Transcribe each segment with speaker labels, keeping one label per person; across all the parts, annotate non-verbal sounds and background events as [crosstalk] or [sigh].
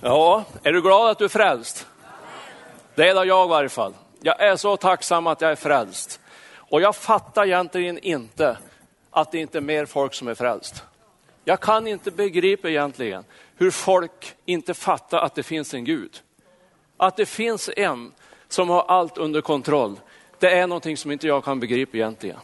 Speaker 1: Ja, är du glad att du är frälst? Det är jag i varje fall. Jag är så tacksam att jag är frälst. Och jag fattar egentligen inte att det inte är mer folk som är frälst. Jag kan inte begripa egentligen hur folk inte fattar att det finns en Gud. Att det finns en som har allt under kontroll. Det är någonting som inte jag kan begripa egentligen.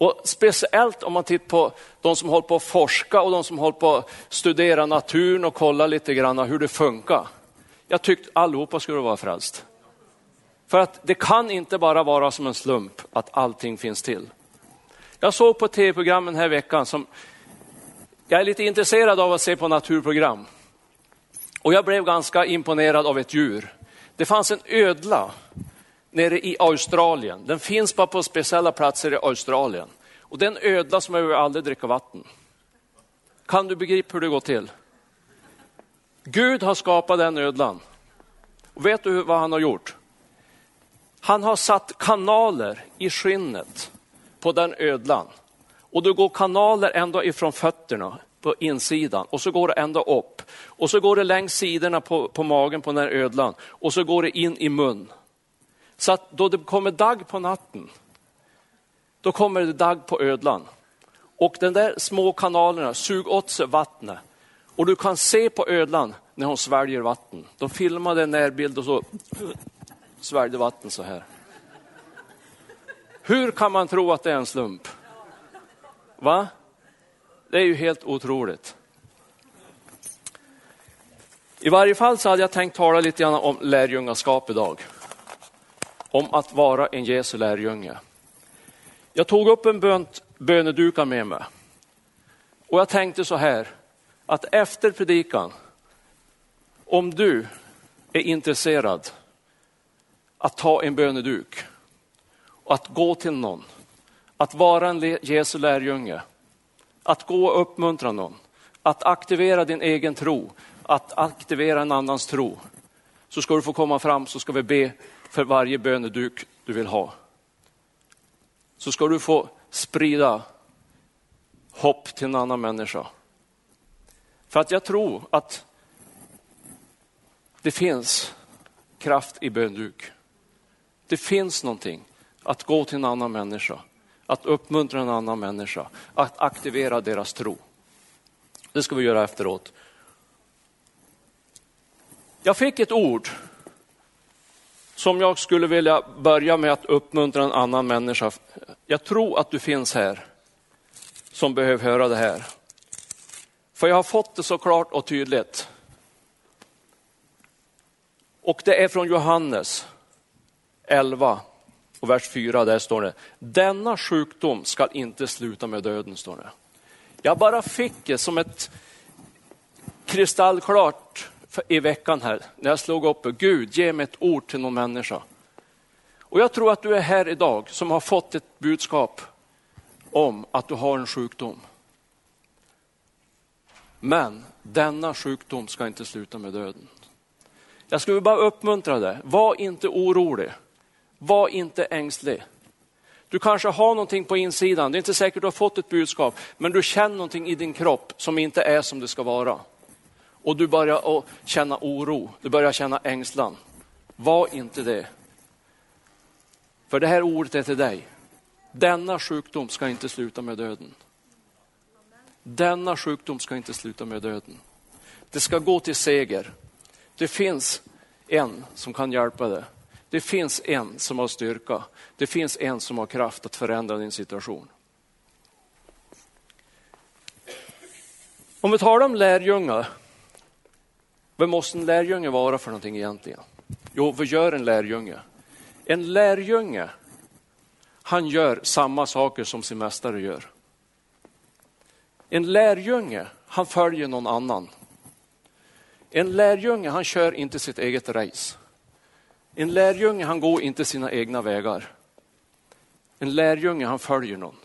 Speaker 1: Och speciellt om man tittar på de som håller på att forska och de som håller på att studera naturen och kolla lite grann hur det funkar. Jag tyckte allihopa skulle vara frälst. För att det kan inte bara vara som en slump att allting finns till. Jag såg på tv-programmen här veckan som, jag är lite intresserad av att se på naturprogram. Och jag blev ganska imponerad av ett djur. Det fanns en ödla nere i Australien. Den finns bara på speciella platser i Australien. Och det är en ödla som behöver aldrig dricka vatten. Kan du begripa hur det går till? Gud har skapat den ödlan. Och vet du vad han har gjort? Han har satt kanaler i skinnet på den ödlan. Och det går kanaler ända ifrån fötterna på insidan och så går det ända upp. Och så går det längs sidorna på, på magen på den här ödlan och så går det in i mun. Så att då det kommer dagg på natten, då kommer det dagg på ödlan. Och den där små kanalerna suger åt sig vattnet. Och du kan se på ödlan när hon sväljer vatten. De filmade en närbild och så sväljde vatten så här. Hur kan man tro att det är en slump? Va? Det är ju helt otroligt. I varje fall så hade jag tänkt tala lite grann om lärjungaskap idag. Om att vara en Jesu lärjunge. Jag tog upp en bönt, bönedukar med mig. Och jag tänkte så här, att efter predikan, om du är intresserad att ta en böneduk, att gå till någon, att vara en Jesu lärjunge, att gå och uppmuntra någon, att aktivera din egen tro, att aktivera en annans tro. Så ska du få komma fram så ska vi be för varje böneduk du vill ha. Så ska du få sprida hopp till en annan människa. För att jag tror att det finns kraft i bönduk. Det finns någonting att gå till en annan människa, att uppmuntra en annan människa, att aktivera deras tro. Det ska vi göra efteråt. Jag fick ett ord som jag skulle vilja börja med att uppmuntra en annan människa. Jag tror att du finns här som behöver höra det här. För jag har fått det så klart och tydligt. Och det är från Johannes 11 och vers 4, där står det, denna sjukdom ska inte sluta med döden, står det. Jag bara fick det som ett kristallklart i veckan här, när jag slog upp Gud, ge mig ett ord till någon människa. Och jag tror att du är här idag som har fått ett budskap om att du har en sjukdom. Men denna sjukdom ska inte sluta med döden. Jag skulle bara uppmuntra dig, var inte orolig. Var inte ängslig. Du kanske har någonting på insidan, det är inte säkert att du har fått ett budskap, men du känner någonting i din kropp som inte är som det ska vara. Och du börjar känna oro, du börjar känna ängslan. Var inte det. För det här ordet är till dig. Denna sjukdom ska inte sluta med döden. Denna sjukdom ska inte sluta med döden. Det ska gå till seger. Det finns en som kan hjälpa dig. Det finns en som har styrka. Det finns en som har kraft att förändra din situation. Om vi talar om lärjungar, vad måste en lärjunge vara för någonting egentligen? Jo, vad gör en lärjunge? En lärjunge, han gör samma saker som sin mästare gör. En lärjunge, han följer någon annan. En lärjunge, han kör inte sitt eget race. En lärjunge han går inte sina egna vägar. En lärjunge han följer någon.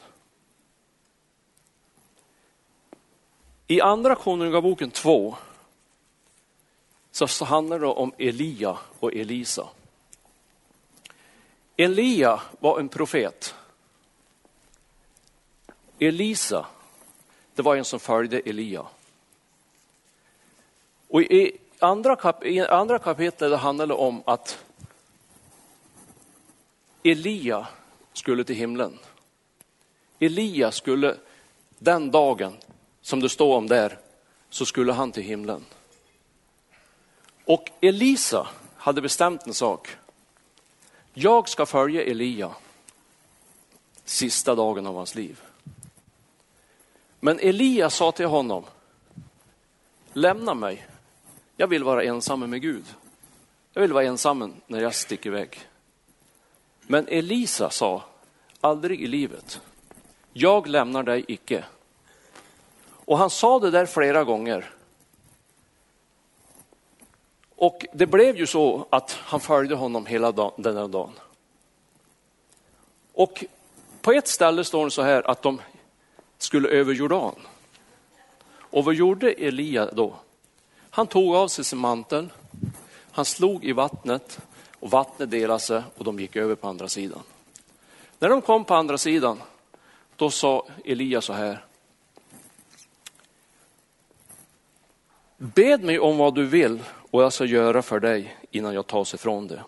Speaker 1: I andra konungaboken 2 så handlar det om Elia och Elisa. Elia var en profet. Elisa, det var en som följde Elia. Och i andra, kap, i andra kapitlet handlar det om att Elia skulle till himlen. Elia skulle den dagen som det står om där, så skulle han till himlen. Och Elisa hade bestämt en sak. Jag ska följa Elia sista dagen av hans liv. Men Elia sa till honom, lämna mig. Jag vill vara ensam med Gud. Jag vill vara ensam när jag sticker iväg. Men Elisa sa, aldrig i livet. Jag lämnar dig icke. Och han sa det där flera gånger. Och det blev ju så att han följde honom hela den här dagen. Och på ett ställe står det så här att de skulle över Jordan. Och vad gjorde Elia då? Han tog av sig sin mantel, han slog i vattnet och vattnet delade sig och de gick över på andra sidan. När de kom på andra sidan, då sa Elia så här. Bed mig om vad du vill och jag ska göra för dig innan jag tas ifrån det.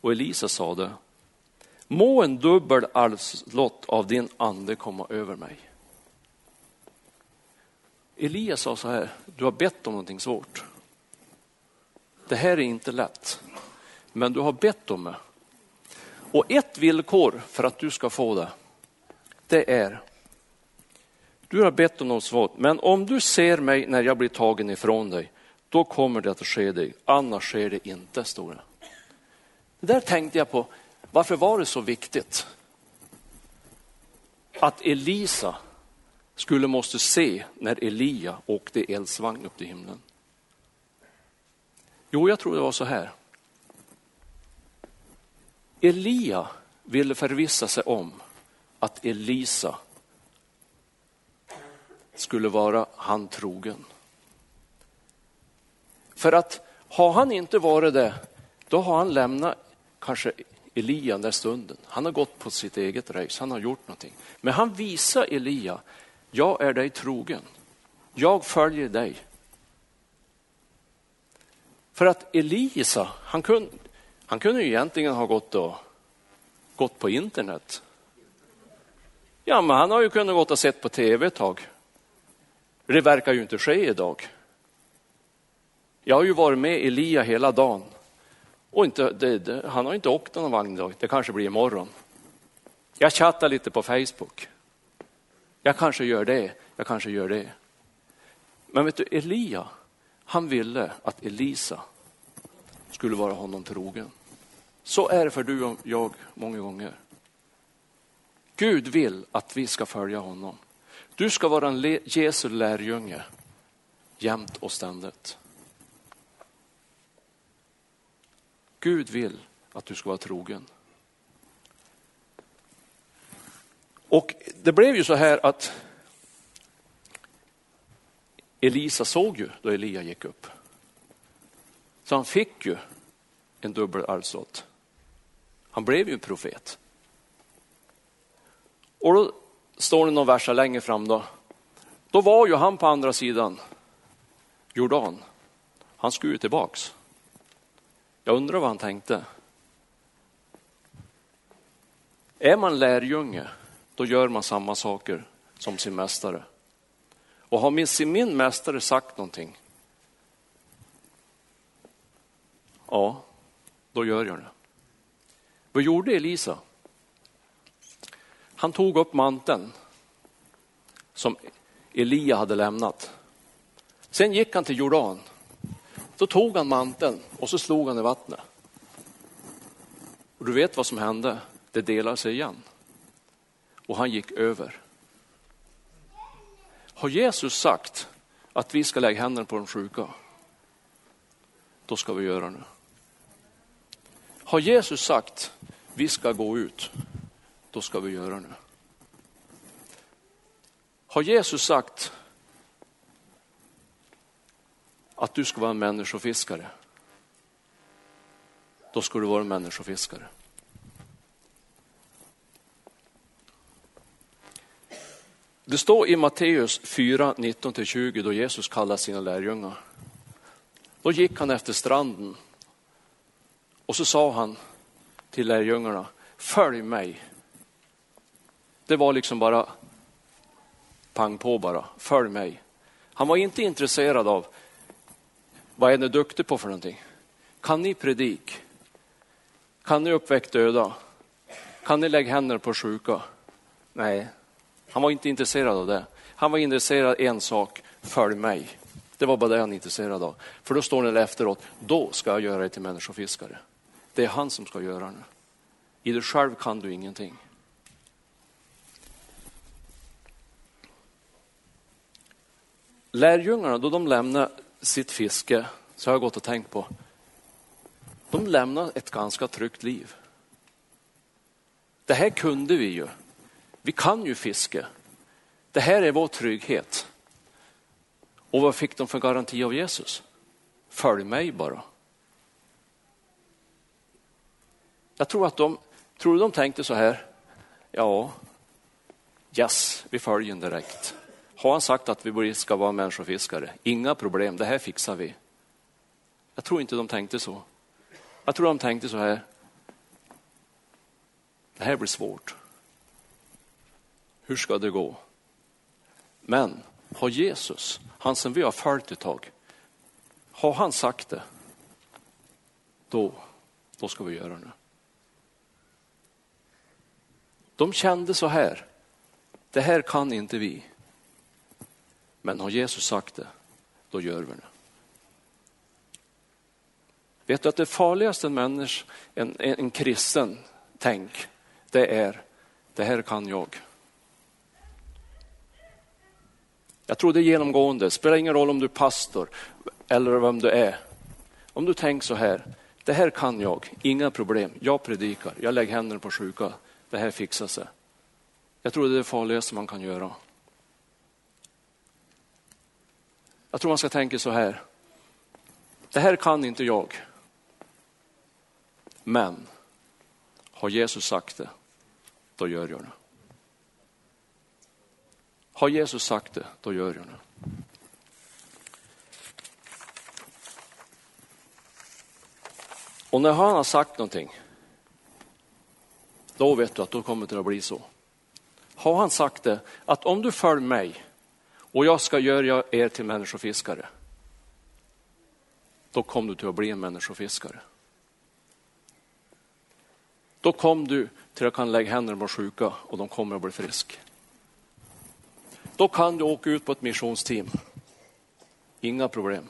Speaker 1: Och Elisa sade. Må en dubbel arvslott av din ande komma över mig. Elias sa så här, du har bett om någonting svårt. Det här är inte lätt, men du har bett om det. Och ett villkor för att du ska få det, det är, du har bett om något svårt, men om du ser mig när jag blir tagen ifrån dig, då kommer det att ske dig, annars sker det inte, står det. Det där tänkte jag på, varför var det så viktigt att Elisa skulle måste se när Elia åkte eldsvagn upp till himlen? Jo, jag tror det var så här. Elia ville förvissa sig om att Elisa skulle vara han trogen. För att har han inte varit det, då har han lämnat kanske Elia den där stunden. Han har gått på sitt eget race, han har gjort någonting. Men han visar Elia, jag är dig trogen. Jag följer dig. För att Elisa, han kunde, han kunde ju egentligen ha gått, och, gått på internet. Ja, men han har ju kunnat gått och sett på tv ett tag. Det verkar ju inte ske idag. Jag har ju varit med Elia hela dagen. Och inte, det, det, han har inte åkt någon vagn idag, det kanske blir imorgon. Jag chattar lite på Facebook. Jag kanske gör det, jag kanske gör det. Men vet du, Elia, han ville att Elisa skulle vara honom trogen. Så är det för du och jag många gånger. Gud vill att vi ska följa honom. Du ska vara en Jesu lärjunge jämt och ständigt. Gud vill att du ska vara trogen. Och det blev ju så här att Elisa såg ju då Elia gick upp. Så han fick ju en dubbel arvslott. Han blev ju profet. Och då står det någon vers längre fram då. Då var ju han på andra sidan Jordan. Han skulle ju tillbaks. Jag undrar vad han tänkte. Är man lärjunge, då gör man samma saker som sin mästare. Och har min, min mästare sagt någonting, ja, då gör jag det. Vad gjorde Elisa? Han tog upp manteln som Elia hade lämnat. Sen gick han till Jordan då tog han manteln och så slog han i vattnet. Och du vet vad som hände? Det delade sig igen. Och han gick över. Har Jesus sagt att vi ska lägga händerna på de sjuka? Då ska vi göra det. Har Jesus sagt vi ska gå ut? Då ska vi göra det. Har Jesus sagt att du ska vara en människofiskare, då ska du vara en människofiskare. Det står i Matteus 4, 19-20 då Jesus kallar sina lärjungar. Då gick han efter stranden och så sa han till lärjungarna, följ mig. Det var liksom bara pang på bara, följ mig. Han var inte intresserad av vad är ni duktig på för någonting? Kan ni predik? Kan ni uppväcka döda? Kan ni lägga händerna på sjuka? Nej, han var inte intresserad av det. Han var intresserad av en sak, följ mig. Det var bara det han var intresserad av. För då står det efteråt, då ska jag göra dig till människofiskare. Det är han som ska göra det. I dig själv kan du ingenting. Lärjungarna, då de lämnade sitt fiske, så har jag gått och tänkt på, de lämnar ett ganska tryggt liv. Det här kunde vi ju. Vi kan ju fiske. Det här är vår trygghet. Och vad fick de för garanti av Jesus? Följ mig bara. Jag tror att de, tror de tänkte så här, ja, yes, vi följer direkt. Har han sagt att vi ska vara människofiskare? Inga problem, det här fixar vi. Jag tror inte de tänkte så. Jag tror de tänkte så här, det här blir svårt. Hur ska det gå? Men har Jesus, han som vi har följt ett tag, har han sagt det, då, då ska vi göra det. De kände så här, det här kan inte vi. Men har Jesus sagt det, då gör vi det. Vet du att det farligaste en människa, en, en, en kristen tänk, det är, det här kan jag. Jag tror det är genomgående, det spelar ingen roll om du är pastor eller vem du är. Om du tänker så här, det här kan jag, inga problem, jag predikar, jag lägger händerna på sjuka, det här fixar sig. Jag tror det är det farligaste man kan göra. Jag tror man ska tänka så här, det här kan inte jag. Men har Jesus sagt det, då gör jag det. Har Jesus sagt det, då gör jag det. Och när han har sagt någonting, då vet du att då kommer det att bli så. Har han sagt det, att om du följer mig och jag ska göra er till människofiskare, då kom du till att bli en människofiskare. Då kom du till att kan lägga händerna på sjuka och de kommer att bli friska. Då kan du åka ut på ett missionsteam. Inga problem.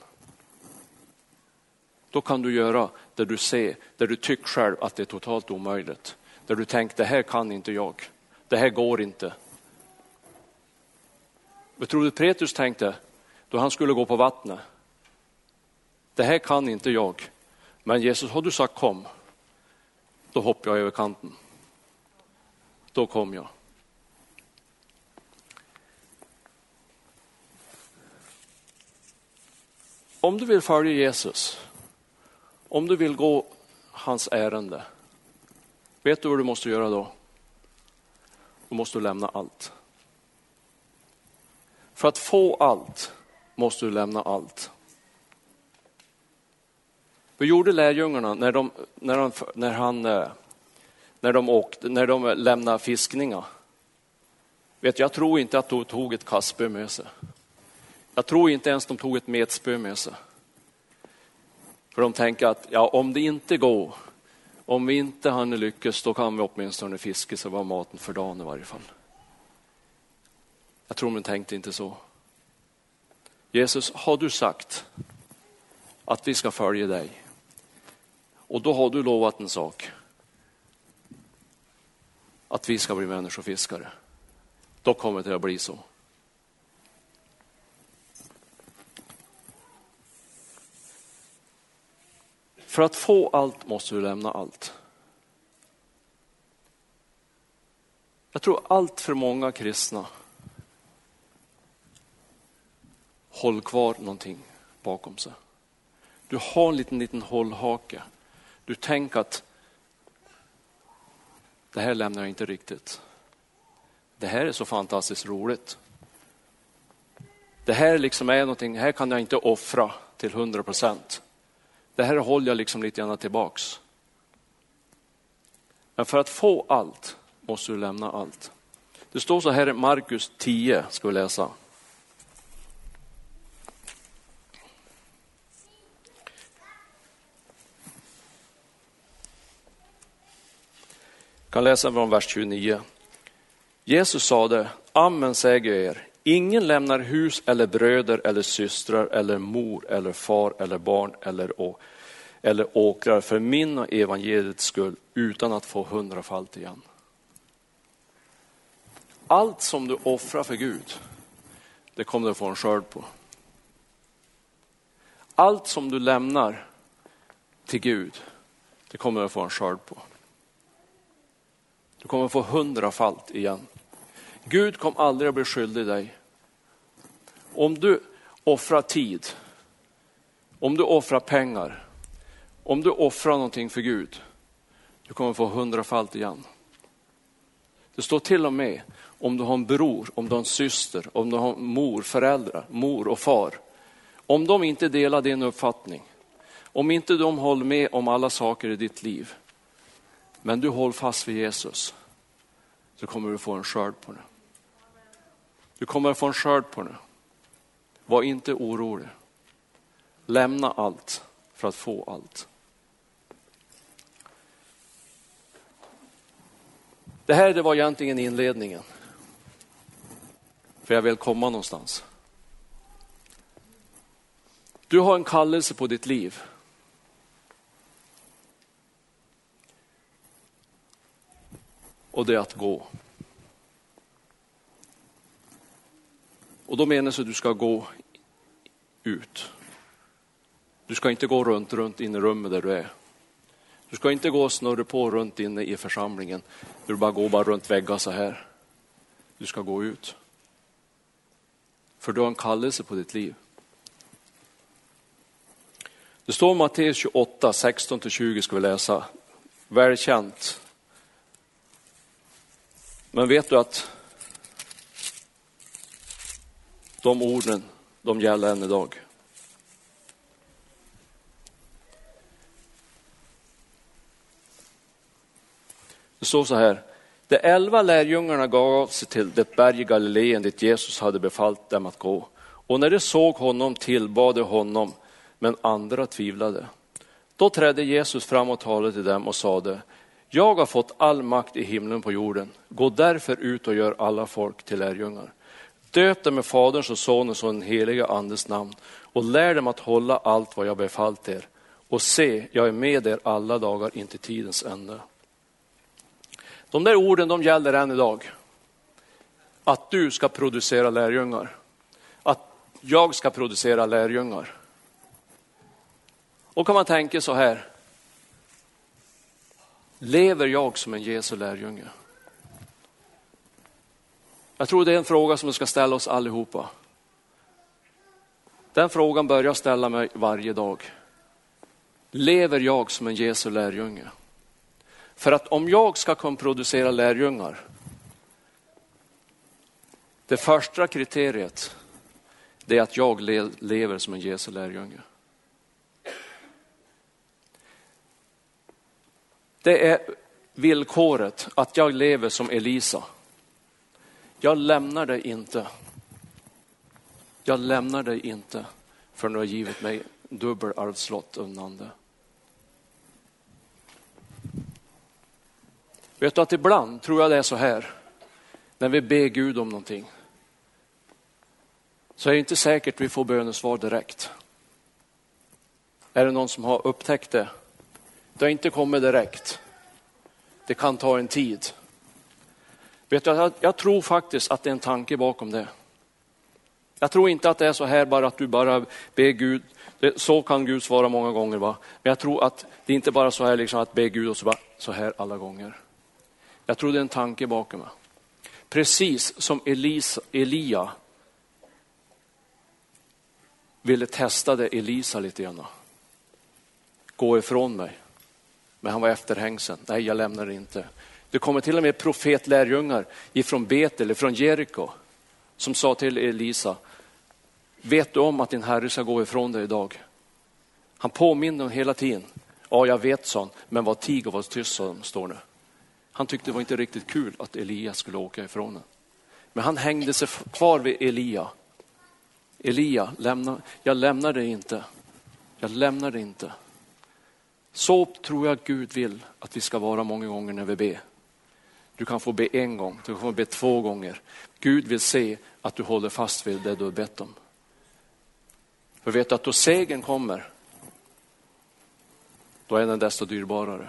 Speaker 1: Då kan du göra det du ser, där du tycker själv att det är totalt omöjligt. Där du tänker, det här kan inte jag. Det här går inte. Vad tror du Petrus tänkte då han skulle gå på vattnet? Det här kan inte jag. Men Jesus, har du sagt kom? Då hoppar jag över kanten. Då kom jag. Om du vill följa Jesus, om du vill gå hans ärende, vet du vad du måste göra då? Då måste du lämna allt. För att få allt måste du lämna allt. Vad gjorde lärjungarna när de, när de, när han, eh, när de, åkte, när de lämnade fiskningar? Vet, jag tror inte att de tog ett kastspö med sig. Jag tror inte ens de tog ett metspö med sig. För de tänker att ja, om det inte går, om vi inte hann lyckas, då kan vi åtminstone fiska så vi har maten för dagen i varje fall. Jag tror de tänkte inte så. Jesus, har du sagt att vi ska följa dig? Och då har du lovat en sak. Att vi ska bli människofiskare. Då kommer det att bli så. För att få allt måste du lämna allt. Jag tror allt för många kristna Håll kvar någonting bakom sig. Du har en liten, liten hållhake. Du tänker att det här lämnar jag inte riktigt. Det här är så fantastiskt roligt. Det här liksom är någonting, här kan jag inte offra. till 100 procent. Det här håller jag liksom lite grann tillbaks. Men för att få allt måste du lämna allt. Det står så här i Markus 10, ska vi läsa. Kan läsa från vers 29. Jesus sade, amen säger er, ingen lämnar hus eller bröder eller systrar eller mor eller far eller barn eller, å, eller åkrar för min och evangeliets skull utan att få hundrafalt igen. Allt som du offrar för Gud, det kommer du få en skörd på. Allt som du lämnar till Gud, det kommer du få en skörd på. Du kommer få hundrafalt igen. Gud kommer aldrig att bli skyldig dig. Om du offrar tid, om du offrar pengar, om du offrar någonting för Gud, du kommer få hundrafalt igen. Det står till och med om du har en bror, om du har en syster, om du har mor, föräldrar, mor och far. Om de inte delar din uppfattning, om inte de håller med om alla saker i ditt liv, men du håller fast vid Jesus, så kommer du få en skörd på det. Du kommer få en skörd på det. Var inte orolig. Lämna allt för att få allt. Det här det var egentligen inledningen. För jag vill komma någonstans. Du har en kallelse på ditt liv. Och det är att gå. Och då menas det att du ska gå ut. Du ska inte gå runt, runt in i rummet där du är. Du ska inte gå och snurra på runt inne i församlingen. Du bara går bara runt väggar så här. Du ska gå ut. För du har en kallelse på ditt liv. Det står i Matteus 28, 16-20 ska vi läsa. Välkänt. Men vet du att de orden, de gäller än idag. Det står så här. De elva lärjungarna gav sig till det berg i Galileen dit Jesus hade befallt dem att gå. Och när de såg honom tillbad de honom, men andra tvivlade. Då trädde Jesus fram och talade till dem och sade, jag har fått all makt i himlen på jorden. Gå därför ut och gör alla folk till lärjungar. Döp dem med Faderns och Sonens och den heliga Andes namn och lär dem att hålla allt vad jag befallt er. Och se, jag är med er alla dagar in till tidens ände. De där orden de gäller än idag. Att du ska producera lärjungar. Att jag ska producera lärjungar. Och kan man tänka så här. Lever jag som en Jesu lärjunge? Jag tror det är en fråga som vi ska ställa oss allihopa. Den frågan börjar jag ställa mig varje dag. Lever jag som en Jesu lärjunge? För att om jag ska kunna producera lärjungar, det första kriteriet, det är att jag lever som en Jesu lärjunge. Det är villkoret att jag lever som Elisa. Jag lämnar dig inte. Jag lämnar dig inte förrän du har givit mig dubbel arvslott unnande. Vet du att ibland tror jag det är så här, när vi ber Gud om någonting, så är det inte säkert vi får bönesvar direkt. Är det någon som har upptäckt det? Det har inte kommit direkt. Det kan ta en tid. Vet du, jag, tror faktiskt att det är en tanke bakom det. Jag tror inte att det är så här bara att du bara ber Gud, så kan Gud svara många gånger. Va? Men jag tror att det är inte bara så här liksom att be Gud och så bara så här alla gånger. Jag tror det är en tanke bakom det. Precis som Elisa, Elia ville testa det Elisa lite grann. Gå ifrån mig. Men han var efterhängsen. Nej, jag lämnar det inte. Det kommer till och med profetlärjungar ifrån Betel, från Jeriko, som sa till Elisa, vet du om att din herre ska gå ifrån dig idag? Han påminner dem hela tiden. Ja, jag vet sånt, men var tig och var tyst, som står det. Han tyckte det var inte riktigt kul att Elia skulle åka ifrån honom. Men han hängde sig kvar vid Elia. Elia, lämna, jag lämnar dig inte. Jag lämnar dig inte. Så tror jag Gud vill att vi ska vara många gånger när vi ber. Du kan få be en gång, du kan få be två gånger. Gud vill se att du håller fast vid det du har bett om. För vet du att då segern kommer, då är den desto dyrbarare.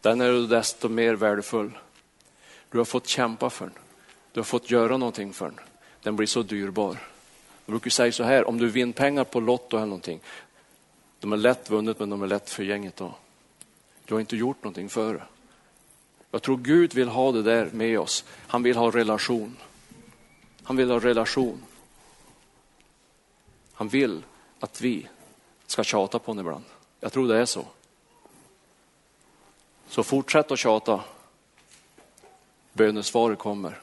Speaker 1: Den är desto mer värdefull. Du har fått kämpa för den. Du har fått göra någonting för den. Den blir så dyrbar. Jag brukar säga så här, om du vinner pengar på Lotto eller någonting, de är lätt vunnet men de är lätt förgängligt då. Du har inte gjort någonting för det. Jag tror Gud vill ha det där med oss. Han vill ha relation. Han vill ha relation. Han vill att vi ska tjata på honom ibland. Jag tror det är så. Så fortsätt att tjata. Bönesvaret kommer.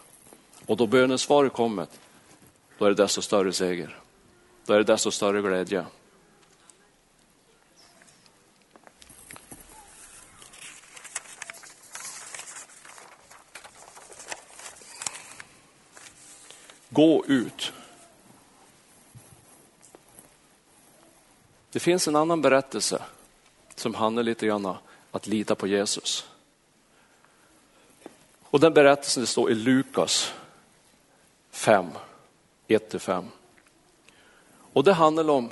Speaker 1: Och då bönesvaret kommer, då är det desto större seger. Då är det desto större glädje. Gå ut. Det finns en annan berättelse som handlar lite grann om att lita på Jesus. Och den berättelsen står i Lukas 5, 1-5. Och det handlar om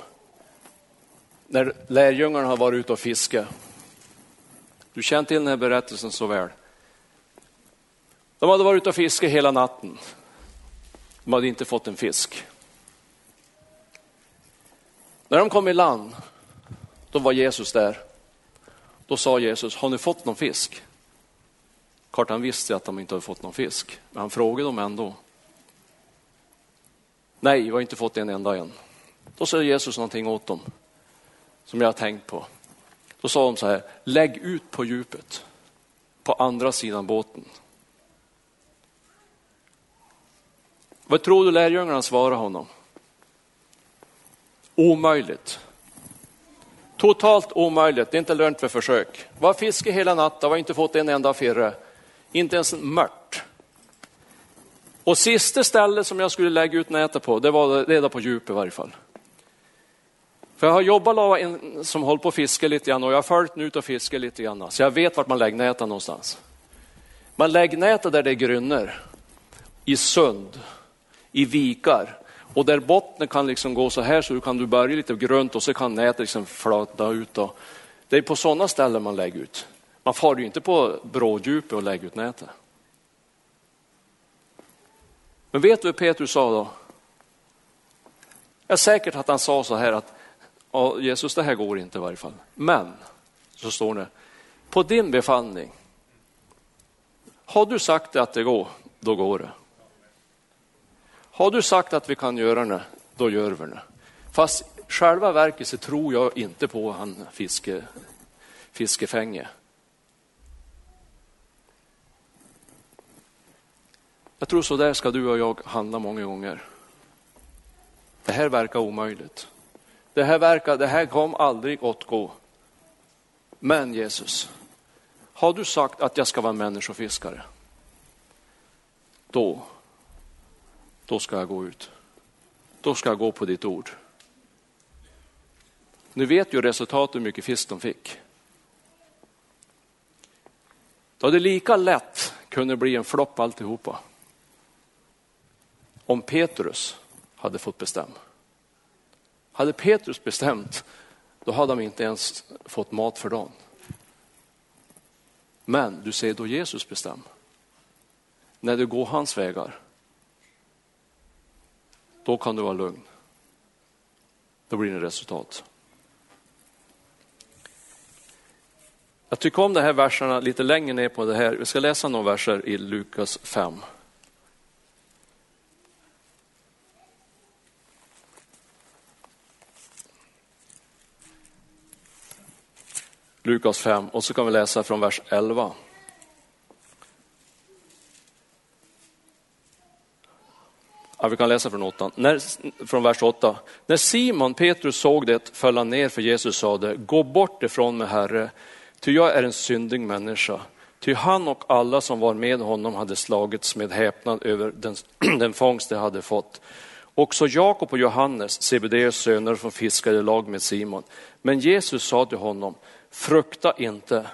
Speaker 1: när lärjungarna har varit ute och fiskat. Du känner till den här berättelsen så väl. De hade varit ute och fiskat hela natten. De hade inte fått en fisk. När de kom i land, då var Jesus där. Då sa Jesus, har ni fått någon fisk? Kartan visste att de inte hade fått någon fisk, men han frågade dem ändå. Nej, vi har inte fått en enda än. Då sa Jesus någonting åt dem som jag har tänkt på. Då sa de så här, lägg ut på djupet på andra sidan båten. Vad tror du lärjungarna svarar honom? Omöjligt. Totalt omöjligt, det är inte lönt för försök. Var fiske hela natten, har inte fått en enda firre. Inte ens en mört. Och sista stället som jag skulle lägga ut nätet på, det var redan på djup i varje fall. För jag har jobbat med en som håller på att fiska lite grann och jag har följt ut och fiskat lite grann. Så jag vet vart man lägger nätet någonstans. Man lägger nätet där det är grynnor. I sund, i vikar. Och där botten kan liksom gå så här så du kan du börja lite grunt och så kan nätet liksom flöta ut. Då. det är på sådana ställen man lägger ut. Man far ju inte på bråddjupet och lägger ut nätet. Men vet du vad Petrus sa då? Jag är säkert att han sa så här att ja, Jesus det här går inte i varje fall. Men, så står det, på din befallning, har du sagt att det går, då går det. Har du sagt att vi kan göra det, då gör vi det. Fast själva verket så tror jag inte på han fiske, fiskefänge. Jag tror så där ska du och jag handla många gånger. Det här verkar omöjligt. Det här, verkar, det här kom aldrig att gå. Men Jesus, har du sagt att jag ska vara människofiskare? Då, då ska jag gå ut. Då ska jag gå på ditt ord. Nu vet ju resultatet hur mycket fisk de fick. Då hade lika lätt kunnat bli en flopp alltihopa om Petrus hade fått bestämma. Hade Petrus bestämt, då hade de inte ens fått mat för dagen. Men du ser då Jesus bestämmer. När du går hans vägar, då kan du vara lugn. Då blir det resultat. Jag tycker om de här verserna lite längre ner på det här. Vi ska läsa några verser i Lukas 5. Lukas 5 och så kan vi läsa från vers 11. Ja, vi kan läsa från, När, från vers 8. När Simon Petrus såg det föll han ner för Jesus sade, gå bort ifrån mig Herre, ty jag är en syndig människa. Ty han och alla som var med honom hade slagits med häpnad över den, [clears throat] den fångst de hade fått. Också Jakob och Johannes, Sebedeus söner, som fiskade lag med Simon. Men Jesus sa till honom, frukta inte,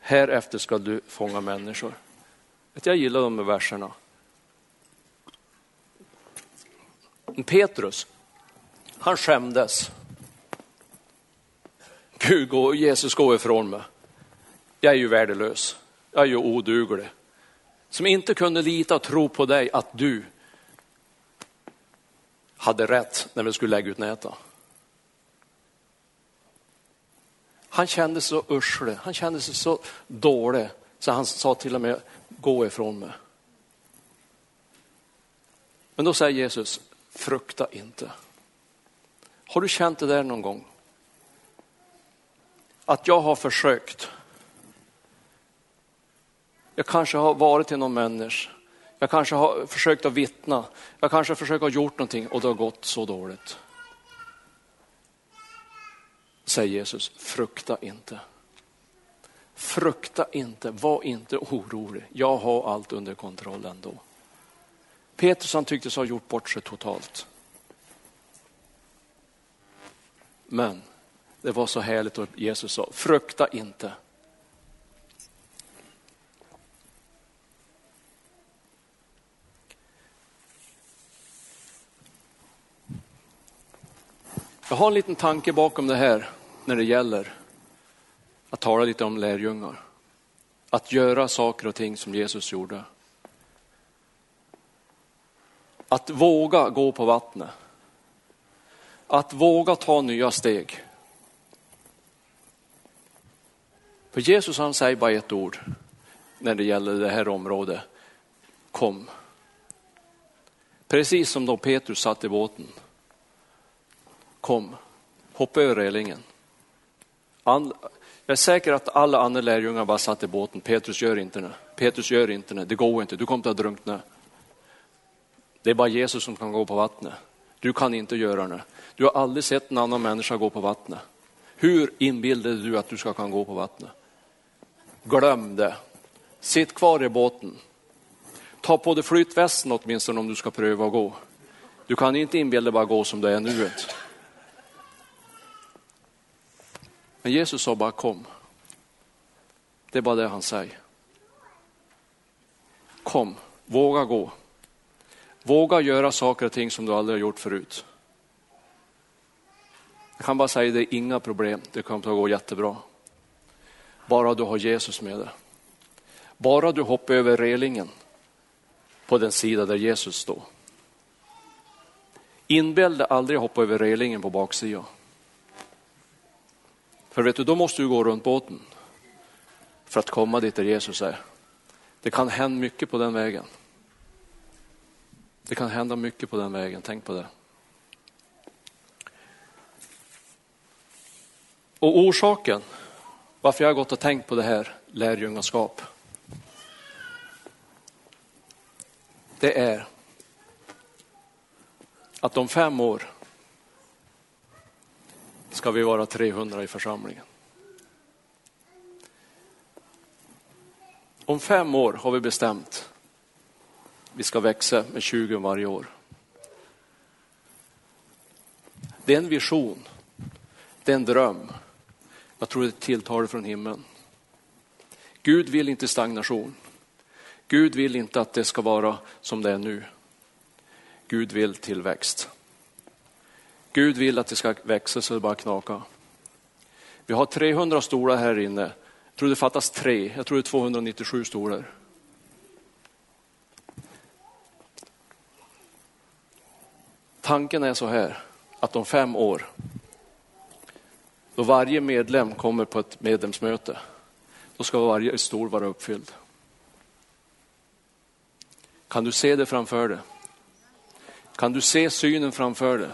Speaker 1: härefter ska du fånga människor. Jag gillar de här verserna. Petrus, han skämdes. Gud, gå, Jesus gå ifrån mig. Jag är ju värdelös. Jag är ju oduglig. Som inte kunde lita och tro på dig att du hade rätt när vi skulle lägga ut nätet. Han kände sig så urslig, han kände sig så dålig så han sa till och med gå ifrån mig. Men då säger Jesus, frukta inte. Har du känt det där någon gång? Att jag har försökt. Jag kanske har varit till någon människa. Jag kanske har försökt att vittna. Jag kanske har försökt att gjort någonting och det har gått så dåligt. Säger Jesus, frukta inte. Frukta inte, var inte orolig. Jag har allt under kontroll ändå. Petrus han tycktes ha gjort bort sig totalt. Men det var så härligt att Jesus sa, frukta inte. Jag har en liten tanke bakom det här när det gäller att tala lite om lärjungar. Att göra saker och ting som Jesus gjorde. Att våga gå på vattnet. Att våga ta nya steg. För Jesus han säger bara ett ord när det gäller det här området. Kom. Precis som då Petrus satt i båten. Kom, hoppa över relingen. jag är säker att alla andra lärjungar bara satt i båten. Petrus gör inte det. Petrus gör inte det. Det går inte. Du kommer att drunkna. Det är bara Jesus som kan gå på vattnet. Du kan inte göra det. Du har aldrig sett en annan människa gå på vattnet. Hur inbillade du att du ska kunna gå på vattnet? Glöm det. Sitt kvar i båten. Ta på dig flytvästen åtminstone om du ska pröva att gå. Du kan inte inbilla dig bara gå som det är nu. Men Jesus sa bara kom. Det är bara det han säger. Kom, våga gå. Våga göra saker och ting som du aldrig har gjort förut. Jag kan bara säga det är inga problem, det kommer att gå jättebra. Bara du har Jesus med dig. Bara du hoppar över relingen på den sida där Jesus står. Inbäll dig aldrig hoppa över relingen på baksidan. För vet du, då måste du gå runt båten för att komma dit där Jesus är. Det kan hända mycket på den vägen. Det kan hända mycket på den vägen, tänk på det. Och orsaken varför jag har gått och tänkt på det här lärjungaskap. Det är att om fem år ska vi vara 300 i församlingen. Om fem år har vi bestämt vi ska växa med 20 varje år. Det är en vision, det är en dröm. Jag tror det är ett tilltal från himlen. Gud vill inte stagnation. Gud vill inte att det ska vara som det är nu. Gud vill tillväxt. Gud vill att det ska växa så det bara knaka. Vi har 300 stolar här inne. Jag tror det fattas tre. Jag tror det är 297 stolar. Tanken är så här att om fem år, då varje medlem kommer på ett medlemsmöte, då ska varje stol vara uppfylld. Kan du se det framför dig? Kan du se synen framför dig?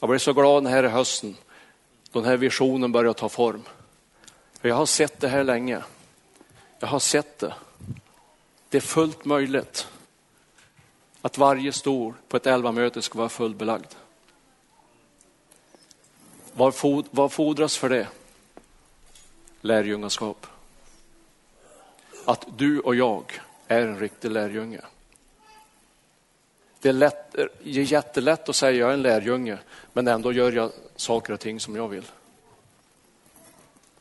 Speaker 1: Jag blev så glad den här hösten, då den här visionen började ta form. För jag har sett det här länge. Jag har sett det. Det är fullt möjligt att varje stol på ett elvamöte ska vara fullbelagd. Vad fordras för det? Lärjungaskap. Att du och jag är en riktig lärjunge. Det är, lätt, det är jättelätt att säga jag är en lärjunge, men ändå gör jag saker och ting som jag vill.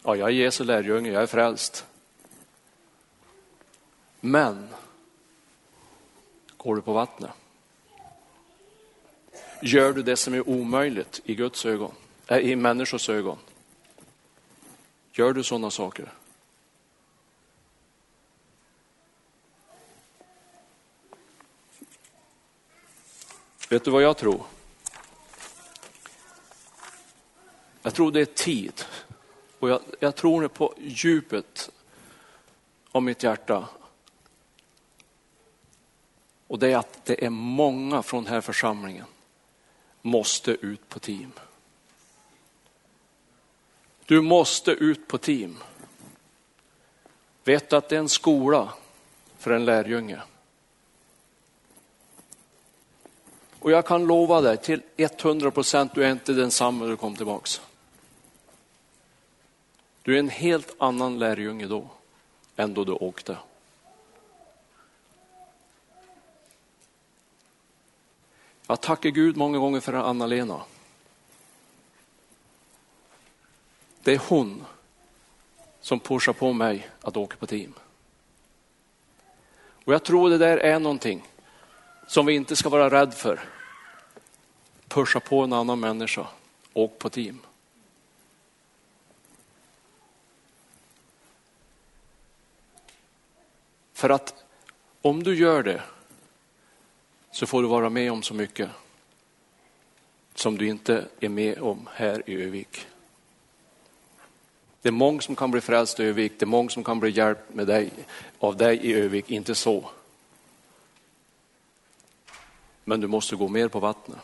Speaker 1: Ja, jag är Jesu lärjunge, jag är frälst. Men, går du på vattnet? Gör du det som är omöjligt i Guds ögon, äh, i människors ögon? Gör du sådana saker? Vet du vad jag tror? Jag tror det är tid. Och jag, jag tror det på djupet av mitt hjärta. Och det är att det är många från den här församlingen måste ut på team. Du måste ut på team. Vet du att det är en skola för en lärjunge? Och jag kan lova dig till 100 procent, du är inte densamma när du kom tillbaks. Du är en helt annan lärjunge då än då du åkte. Jag tackar Gud många gånger för Anna-Lena. Det är hon som pushar på mig att åka på team. Och jag tror det där är någonting som vi inte ska vara rädd för. Pusha på en annan människa, åk på team. För att om du gör det så får du vara med om så mycket som du inte är med om här i Övik. Det är många som kan bli frälst i Övik, det är många som kan bli hjälpt med dig, av dig i Övik, inte så. Men du måste gå mer på vattnet.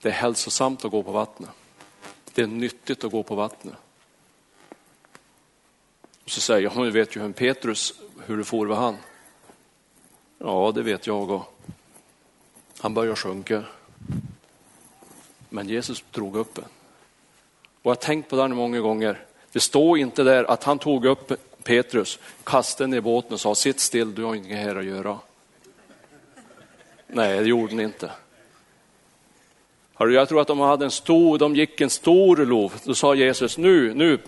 Speaker 1: Det är hälsosamt att gå på vattnet. Det är nyttigt att gå på vattnet. Och så säger jag, du vet ju hur Petrus, hur det for med han. Ja, det vet jag också han började sjunka. Men Jesus drog upp en. Och jag har tänkt på det många gånger. Det står inte där att han tog upp Petrus, kastade ner båten och sa sitt still, du har inget här att göra. Nej, det gjorde han inte. Jag tror att de hade en stor, de gick en stor lov. Då sa Jesus, nu, nu,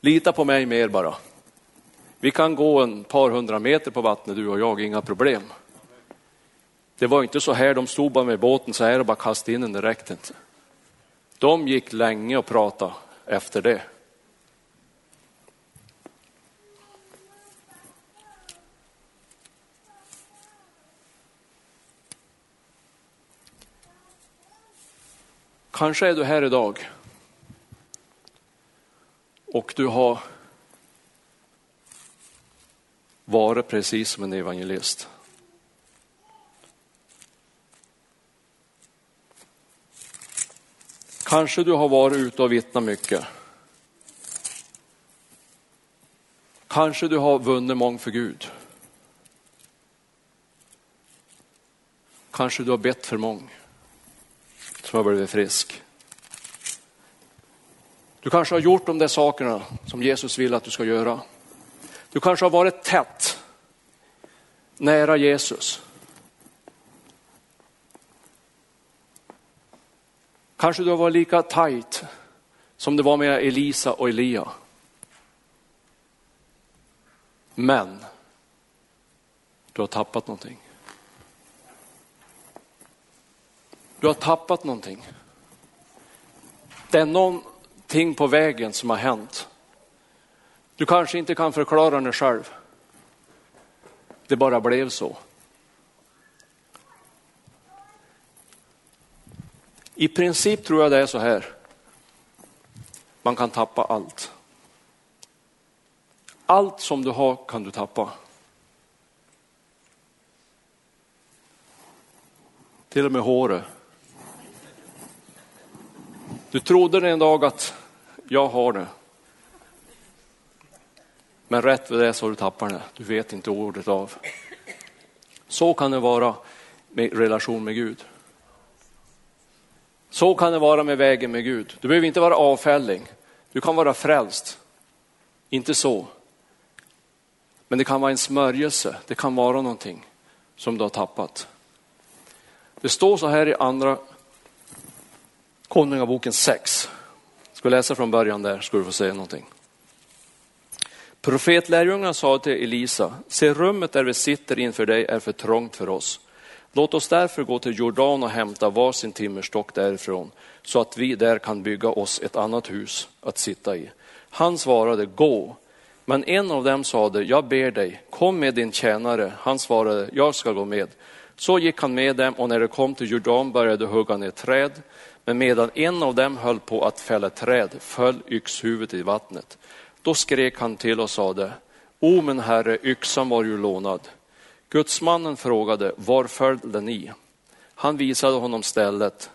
Speaker 1: lita på mig mer bara. Vi kan gå en par hundra meter på vattnet du och jag, inga problem. Det var inte så här, de stod bara med båten så här och bara kastade in den det räckte Inte. De gick länge och pratade efter det. Kanske är du här idag och du har varit precis som en evangelist. Kanske du har varit ute och vittnat mycket. Kanske du har vunnit många för Gud. Kanske du har bett för många som har blivit frisk. Du kanske har gjort de där sakerna som Jesus vill att du ska göra. Du kanske har varit tätt nära Jesus. Kanske du har varit lika tajt som det var med Elisa och Elia. Men du har tappat någonting. Du har tappat någonting. Det är någonting på vägen som har hänt. Du kanske inte kan förklara det själv. Det bara blev så. I princip tror jag det är så här. Man kan tappa allt. Allt som du har kan du tappa. Till och med håret. Du trodde en dag att jag har det. Men rätt vid det så har du tappat det. Du vet inte ordet av. Så kan det vara med relation med Gud. Så kan det vara med vägen med Gud. Du behöver inte vara avfälling. Du kan vara frälst. Inte så. Men det kan vara en smörjelse. Det kan vara någonting som du har tappat. Det står så här i andra Konungaboken 6. Ska läsa från början där ska du få se någonting. Profetlärjungarna sa till Elisa, se rummet där vi sitter inför dig är för trångt för oss. Låt oss därför gå till Jordan och hämta varsin timmerstock därifrån så att vi där kan bygga oss ett annat hus att sitta i. Han svarade, gå. Men en av dem sade, jag ber dig, kom med din tjänare. Han svarade, jag ska gå med. Så gick han med dem och när de kom till Jordan började hugga ner träd. Men medan en av dem höll på att fälla träd föll yxhuvudet i vattnet. Då skrek han till och sade, O min herre, yxan var ju lånad. Gudsmannen frågade, var föll den i? Han visade honom stället.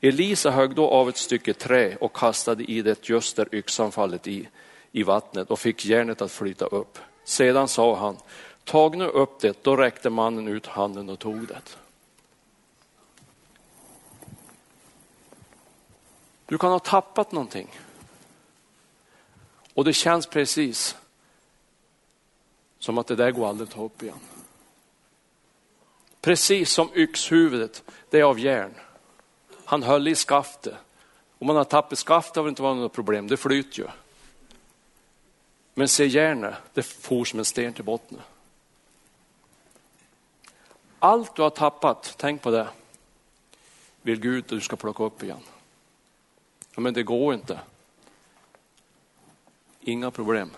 Speaker 1: Elisa högg då av ett stycke trä och kastade i det just där yxan fallit i, i vattnet och fick järnet att flyta upp. Sedan sa han, tag nu upp det, då räckte mannen ut handen och tog det. Du kan ha tappat någonting. Och det känns precis som att det där går aldrig att ta upp igen. Precis som yxhuvudet, det är av järn. Han höll i skaftet. Om man har tappat skaftet har det inte varit något problem, det flyter ju. Men se järnet, det for som en sten till botten. Allt du har tappat, tänk på det, vill Gud att du ska plocka upp igen. Ja, men det går inte. Inga problem.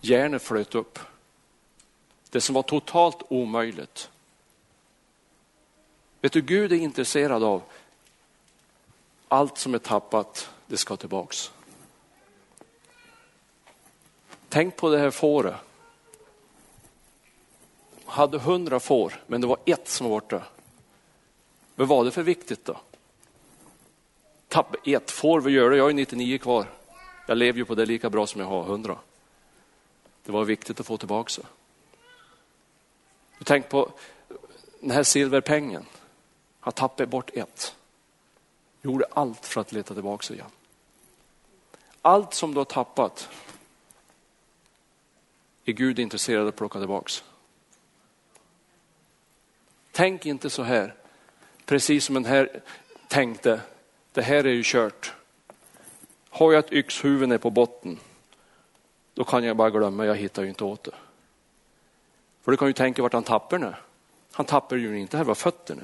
Speaker 1: Järnet flöt upp. Det som var totalt omöjligt. Vet du, Gud är intresserad av allt som är tappat, det ska tillbaks. Tänk på det här fåret. Hade hundra får, men det var ett som var borta. Vad var det för viktigt då? Tapp ett får, vad gör det? Jag har ju 99 kvar. Jag lever ju på det lika bra som jag har 100. Det var viktigt att få tillbaka det. Tänk på den här silverpengen. Han tappade bort ett. Gjorde allt för att leta tillbaka igen. Allt som du har tappat är Gud intresserad av att plocka tillbaka. Tänk inte så här, precis som den här tänkte, det här är ju kört. Har jag ett yxhuvud på botten, då kan jag bara glömma, jag hittar ju inte åt det. För du kan ju tänka vart han tappar nu. Han tappar ju inte här var fötterna.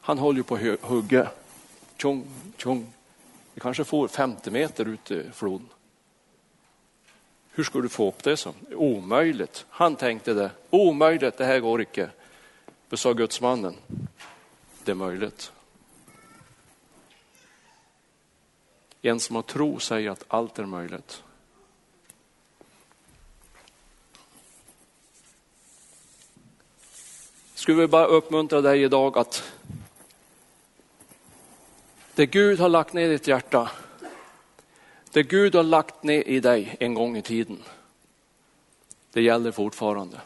Speaker 1: Han håller ju på att hugga. Tjong, tjong. Det kanske får 50 meter ut i floden. Hur ska du få upp det så? Omöjligt. Han tänkte det. Omöjligt, det här går icke. Vad sa gudsmannen? Det är möjligt. En som har tro säger att allt är möjligt. Skulle vi bara uppmuntra dig idag att det Gud har lagt ner i ditt hjärta, det Gud har lagt ner i dig en gång i tiden, det gäller fortfarande.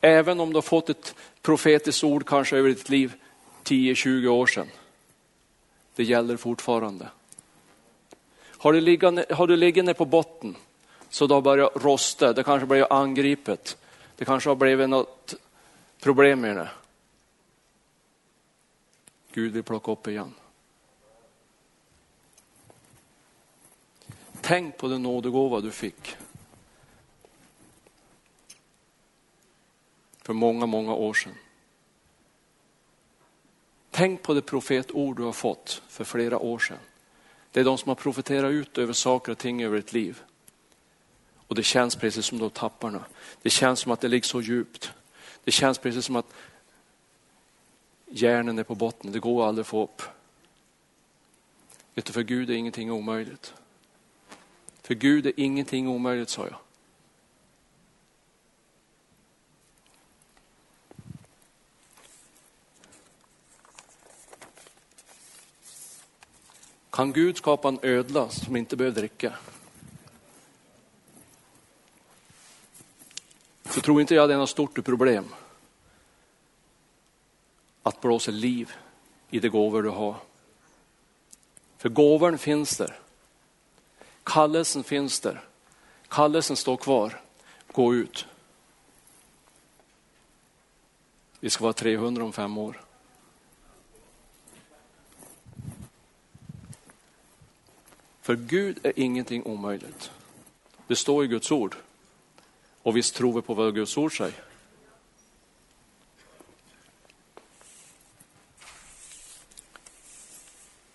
Speaker 1: Även om du har fått ett profetiskt ord kanske över ditt liv 10-20 år sedan, det gäller fortfarande. Har du, liggande, har du liggande ner på botten så du har börjat rosta, det kanske börjat angripet, det kanske har blivit något problem med det. Gud vill plocka upp igen. Tänk på den nådegåva du fick. För många, många år sedan. Tänk på det profetord du har fått för flera år sedan. Det är de som har profeterat ut över saker och ting över ditt liv. Och det känns precis som de tapparna. Det känns som att det ligger så djupt. Det känns precis som att järnen är på botten, det går aldrig att få upp. Vet du, för Gud är ingenting omöjligt. För Gud är ingenting omöjligt, sa jag. Kan Gud skapa en ödla som inte behöver dricka? Så tror inte jag det är något stort problem att blåsa liv i de gåvor du har. För gåvan finns där. Kallelsen finns där. Kallelsen står kvar. Gå ut. Vi ska vara 300 om fem år. För Gud är ingenting omöjligt. Det står i Guds ord. Och visst tror vi på vad Guds ord säger.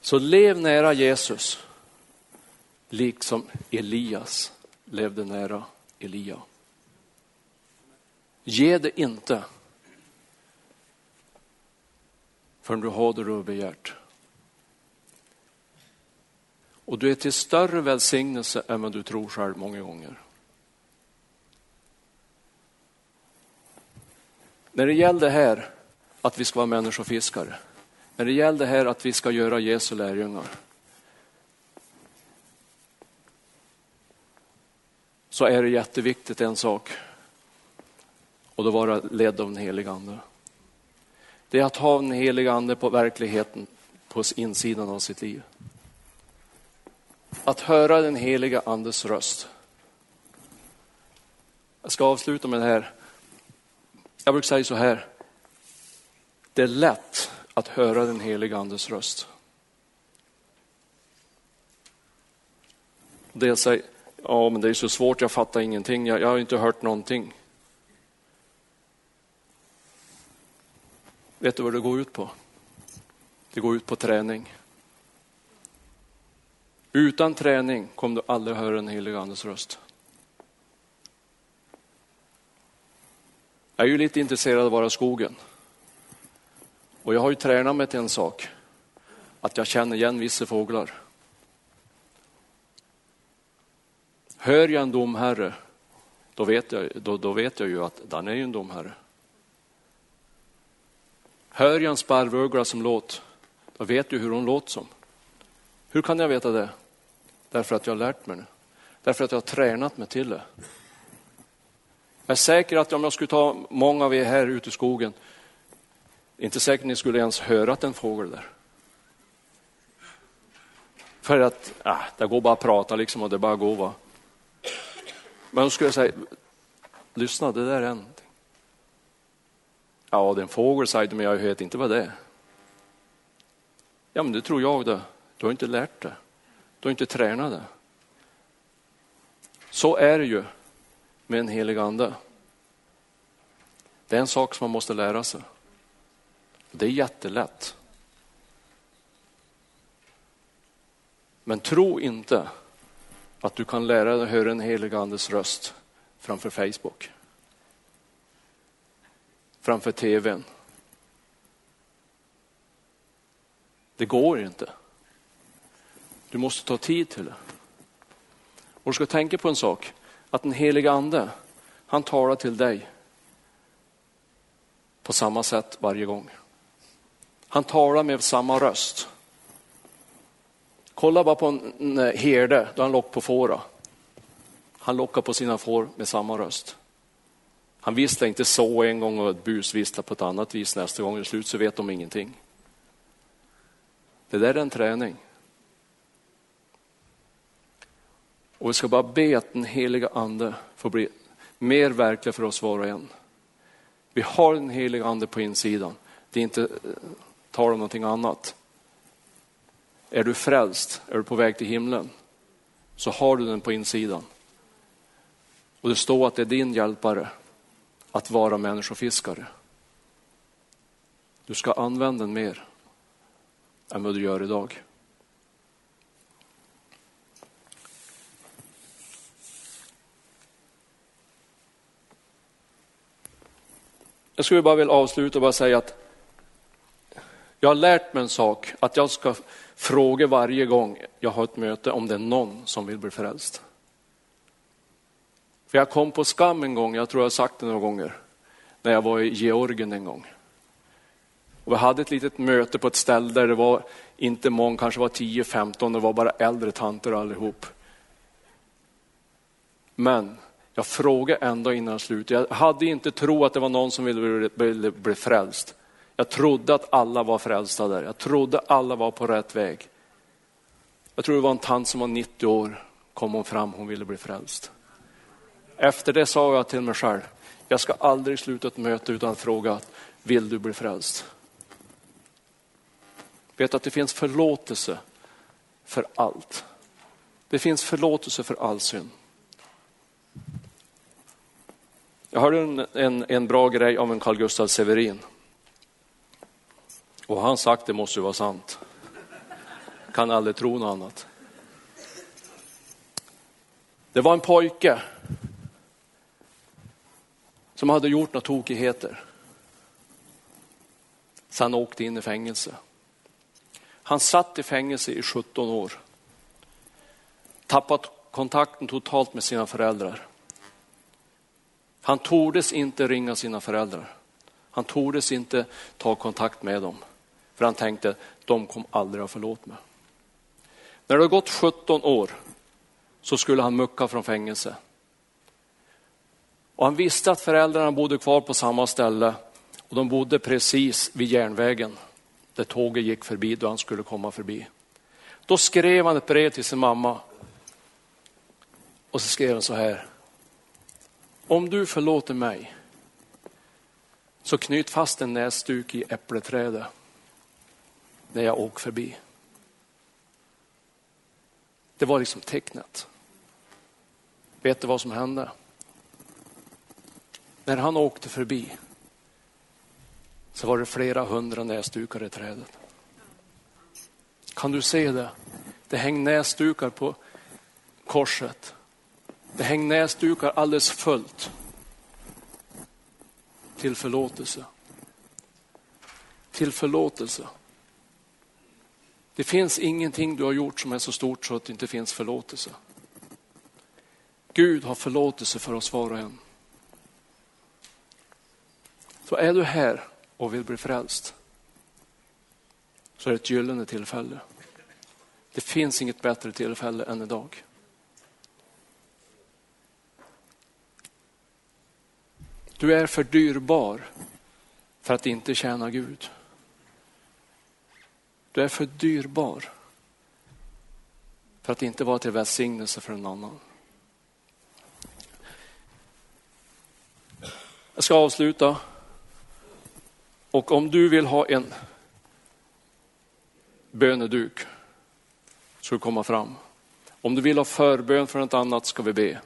Speaker 1: Så lev nära Jesus, liksom Elias levde nära Elia. Ge det inte förrän du har det du har begärt. Och du är till större välsignelse än vad du tror själv många gånger. När det gäller det här att vi ska vara människofiskare, när det gäller det här att vi ska göra Jesu lärjungar, så är det jätteviktigt en sak, och då vara ledd av den helige Ande. Det är att ha den helige Ande på verkligheten på insidan av sitt liv. Att höra den heliga Andes röst. Jag ska avsluta med det här. Jag brukar säga så här. Det är lätt att höra den heliga Andes röst. Det säger, ja men det är så svårt, jag fattar ingenting, jag, jag har inte hört någonting. Vet du vad det går ut på? Det går ut på träning. Utan träning kommer du aldrig höra den heliga Andes röst. Jag är ju lite intresserad av att vara skogen. Och jag har ju tränat mig till en sak. Att jag känner igen vissa fåglar. Hör jag en domherre, då vet jag, då, då vet jag ju att den är ju en domherre. Hör jag en sparvuggla som låt, då vet du hur hon låter som. Hur kan jag veta det? Därför att jag har lärt mig det. Därför att jag har tränat mig till det. Jag är säker att om jag skulle ta många av er här ute i skogen, inte säkert ni skulle ens höra att en fågel där. För att, äh, det går bara att prata liksom och det bara går va. Men då skulle jag säga, lyssna det där är någonting. Ja, det är en fågel säger du, men jag vet inte vad det är. Ja, men det tror jag det. Du har inte lärt det. Du har inte tränat det. Så är det ju med en helig ande. Det är en sak som man måste lära sig. Det är jättelätt. Men tro inte att du kan lära dig höra en helig andes röst framför Facebook. Framför tvn. Det går inte. Du måste ta tid till det. Och du ska tänka på en sak, att den heliga ande, han talar till dig på samma sätt varje gång. Han talar med samma röst. Kolla bara på en eh, herde då han lockar på fåra. Han lockar på sina får med samma röst. Han visslar inte så en gång och ett bus visslar på ett annat vis nästa gång. I slut så vet de ingenting. Det där är en träning. Och vi ska bara be att den heliga ande får bli mer verklig för oss var och en. Vi har den heliga ande på insidan. Det är inte eh, tal om någonting annat. Är du frälst, är du på väg till himlen, så har du den på insidan. Och det står att det är din hjälpare att vara människofiskare. Du ska använda den mer än vad du gör idag. Jag skulle bara vilja avsluta och bara säga att jag har lärt mig en sak, att jag ska fråga varje gång jag har ett möte om det är någon som vill bli frälst. För jag kom på skam en gång, jag tror jag har sagt det några gånger, när jag var i Georgien en gång. Och vi hade ett litet möte på ett ställe där det var inte många, kanske var 10-15, det var bara äldre tanter allihop. Men jag frågade ändå innan slut. Jag hade inte tro att det var någon som ville bli, bli, bli frälst. Jag trodde att alla var frälsta där. Jag trodde alla var på rätt väg. Jag tror det var en tant som var 90 år, kom hon fram, hon ville bli frälst. Efter det sa jag till mig själv, jag ska aldrig sluta ett möte utan att fråga, vill du bli frälst? Vet att det finns förlåtelse för allt. Det finns förlåtelse för all synd. Jag hörde en, en, en bra grej om en Carl Gustaf Severin. Och han sagt det måste ju vara sant. Kan aldrig tro något annat. Det var en pojke som hade gjort några tokigheter. Så han åkte in i fängelse. Han satt i fängelse i 17 år. Tappat kontakten totalt med sina föräldrar. Han tordes inte ringa sina föräldrar. Han tordes inte ta kontakt med dem. För han tänkte, de kom aldrig att förlåta mig. När det har gått 17 år så skulle han mucka från fängelse. Och han visste att föräldrarna bodde kvar på samma ställe och de bodde precis vid järnvägen där tåget gick förbi då han skulle komma förbi. Då skrev han ett brev till sin mamma. Och så skrev han så här. Om du förlåter mig så knyt fast en näsduk i äppleträdet när jag åker förbi. Det var liksom tecknet. Vet du vad som hände? När han åkte förbi så var det flera hundra näsdukar i trädet. Kan du se det? Det hängde näsdukar på korset. Det hänger näsdukar alldeles fullt till förlåtelse. Till förlåtelse. Det finns ingenting du har gjort som är så stort så att det inte finns förlåtelse. Gud har förlåtelse för oss var och en. Så är du här och vill bli frälst så är det ett gyllene tillfälle. Det finns inget bättre tillfälle än idag. Du är för dyrbar för att inte tjäna Gud. Du är för dyrbar för att inte vara till välsignelse för en annan. Jag ska avsluta. Och om du vill ha en böneduk ska du komma fram. Om du vill ha förbön för något annat ska vi be.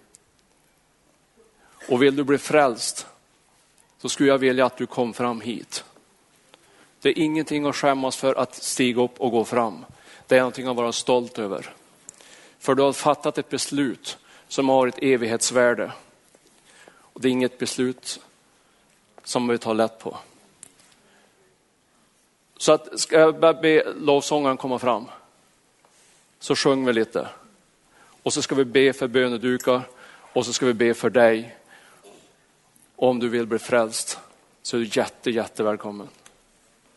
Speaker 1: Och vill du bli frälst så skulle jag vilja att du kom fram hit. Det är ingenting att skämmas för att stiga upp och gå fram. Det är någonting att vara stolt över. För du har fattat ett beslut som har ett evighetsvärde. Och det är inget beslut som vi tar lätt på. Så att, ska jag be lovsångaren komma fram? Så sjunger vi lite. Och så ska vi be för bönedukar och så ska vi be för dig. Om du vill bli frälst så är du jätte, jätte välkommen.